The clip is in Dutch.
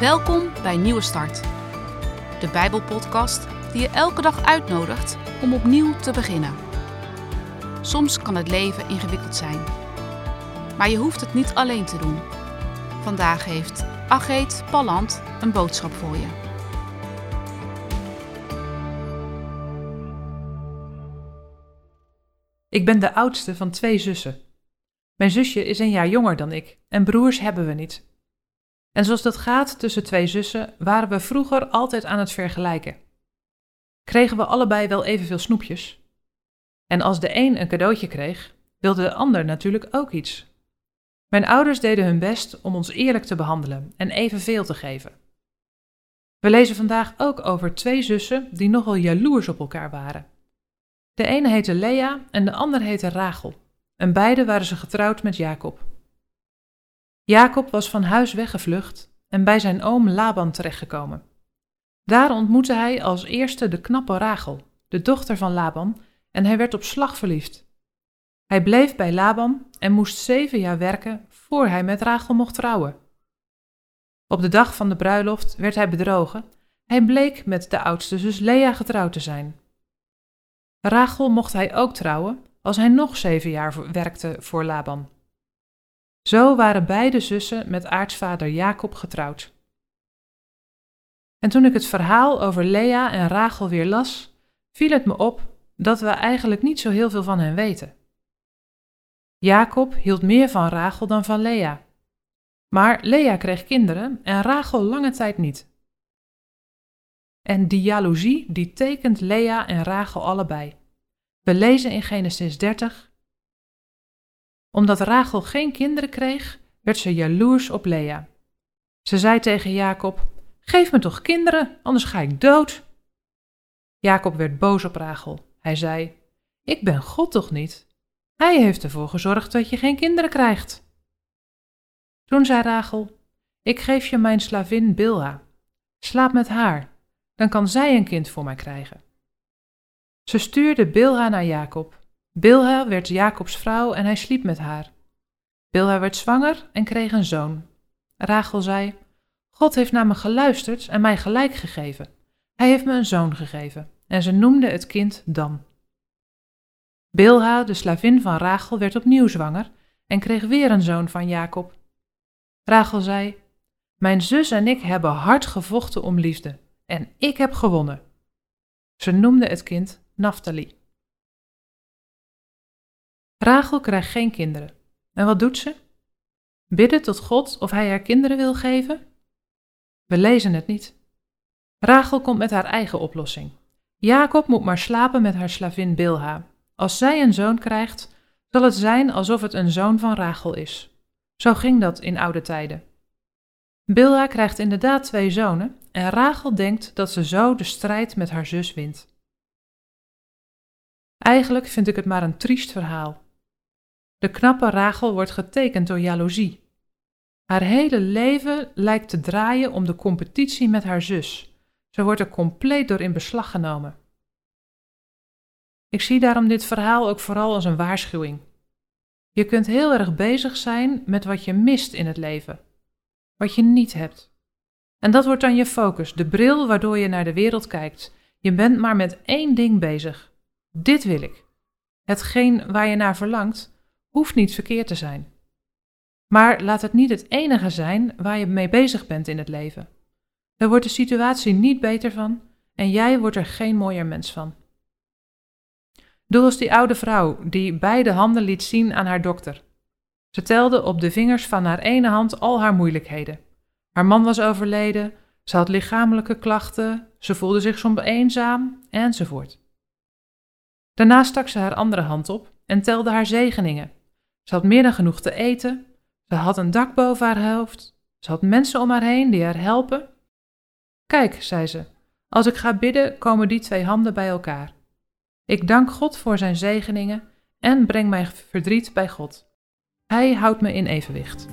Welkom bij Nieuwe Start, de Bijbelpodcast die je elke dag uitnodigt om opnieuw te beginnen. Soms kan het leven ingewikkeld zijn, maar je hoeft het niet alleen te doen. Vandaag heeft Ageet Palland een boodschap voor je. Ik ben de oudste van twee zussen. Mijn zusje is een jaar jonger dan ik en broers hebben we niet. En zoals dat gaat tussen twee zussen, waren we vroeger altijd aan het vergelijken. Kregen we allebei wel evenveel snoepjes? En als de een een cadeautje kreeg, wilde de ander natuurlijk ook iets. Mijn ouders deden hun best om ons eerlijk te behandelen en evenveel te geven. We lezen vandaag ook over twee zussen die nogal jaloers op elkaar waren. De ene heette Lea en de ander heette Rachel, en beide waren ze getrouwd met Jacob. Jacob was van huis weggevlucht en bij zijn oom Laban terechtgekomen. Daar ontmoette hij als eerste de knappe Rachel, de dochter van Laban, en hij werd op slag verliefd. Hij bleef bij Laban en moest zeven jaar werken voor hij met Rachel mocht trouwen. Op de dag van de bruiloft werd hij bedrogen. Hij bleek met de oudste zus Lea getrouwd te zijn. Rachel mocht hij ook trouwen als hij nog zeven jaar werkte voor Laban. Zo waren beide zussen met aartsvader Jacob getrouwd. En toen ik het verhaal over Lea en Rachel weer las, viel het me op dat we eigenlijk niet zo heel veel van hen weten. Jacob hield meer van Rachel dan van Lea. Maar Lea kreeg kinderen en Rachel lange tijd niet. En die jaloezie die tekent Lea en Rachel allebei. We lezen in Genesis 30. Omdat Rachel geen kinderen kreeg, werd ze jaloers op Lea. Ze zei tegen Jacob: Geef me toch kinderen, anders ga ik dood. Jacob werd boos op Rachel. Hij zei: Ik ben God toch niet? Hij heeft ervoor gezorgd dat je geen kinderen krijgt. Toen zei Rachel: Ik geef je mijn slavin Bilha. Slaap met haar, dan kan zij een kind voor mij krijgen. Ze stuurde Bilha naar Jacob. Bilha werd Jacobs vrouw en hij sliep met haar. Bilha werd zwanger en kreeg een zoon. Rachel zei: God heeft naar me geluisterd en mij gelijk gegeven. Hij heeft me een zoon gegeven en ze noemde het kind Dan. Bilha, de slavin van Rachel, werd opnieuw zwanger en kreeg weer een zoon van Jacob. Rachel zei: Mijn zus en ik hebben hard gevochten om liefde en ik heb gewonnen. Ze noemde het kind Naphtali. Rachel krijgt geen kinderen. En wat doet ze? Bidden tot God of hij haar kinderen wil geven? We lezen het niet. Rachel komt met haar eigen oplossing. Jacob moet maar slapen met haar slavin Bilha. Als zij een zoon krijgt, zal het zijn alsof het een zoon van Rachel is. Zo ging dat in oude tijden. Bilha krijgt inderdaad twee zonen en Rachel denkt dat ze zo de strijd met haar zus wint. Eigenlijk vind ik het maar een triest verhaal. De knappe Rachel wordt getekend door jaloezie. Haar hele leven lijkt te draaien om de competitie met haar zus. Ze wordt er compleet door in beslag genomen. Ik zie daarom dit verhaal ook vooral als een waarschuwing. Je kunt heel erg bezig zijn met wat je mist in het leven, wat je niet hebt. En dat wordt dan je focus, de bril waardoor je naar de wereld kijkt. Je bent maar met één ding bezig. Dit wil ik. Hetgeen waar je naar verlangt, hoeft niet verkeerd te zijn. Maar laat het niet het enige zijn waar je mee bezig bent in het leven. Er wordt de situatie niet beter van en jij wordt er geen mooier mens van. Doe als die oude vrouw die beide handen liet zien aan haar dokter. Ze telde op de vingers van haar ene hand al haar moeilijkheden. Haar man was overleden, ze had lichamelijke klachten, ze voelde zich soms eenzaam, enzovoort. Daarna stak ze haar andere hand op en telde haar zegeningen. Ze had meer dan genoeg te eten, ze had een dak boven haar hoofd, ze had mensen om haar heen die haar helpen. Kijk, zei ze, als ik ga bidden, komen die twee handen bij elkaar. Ik dank God voor zijn zegeningen en breng mijn verdriet bij God. Hij houdt me in evenwicht.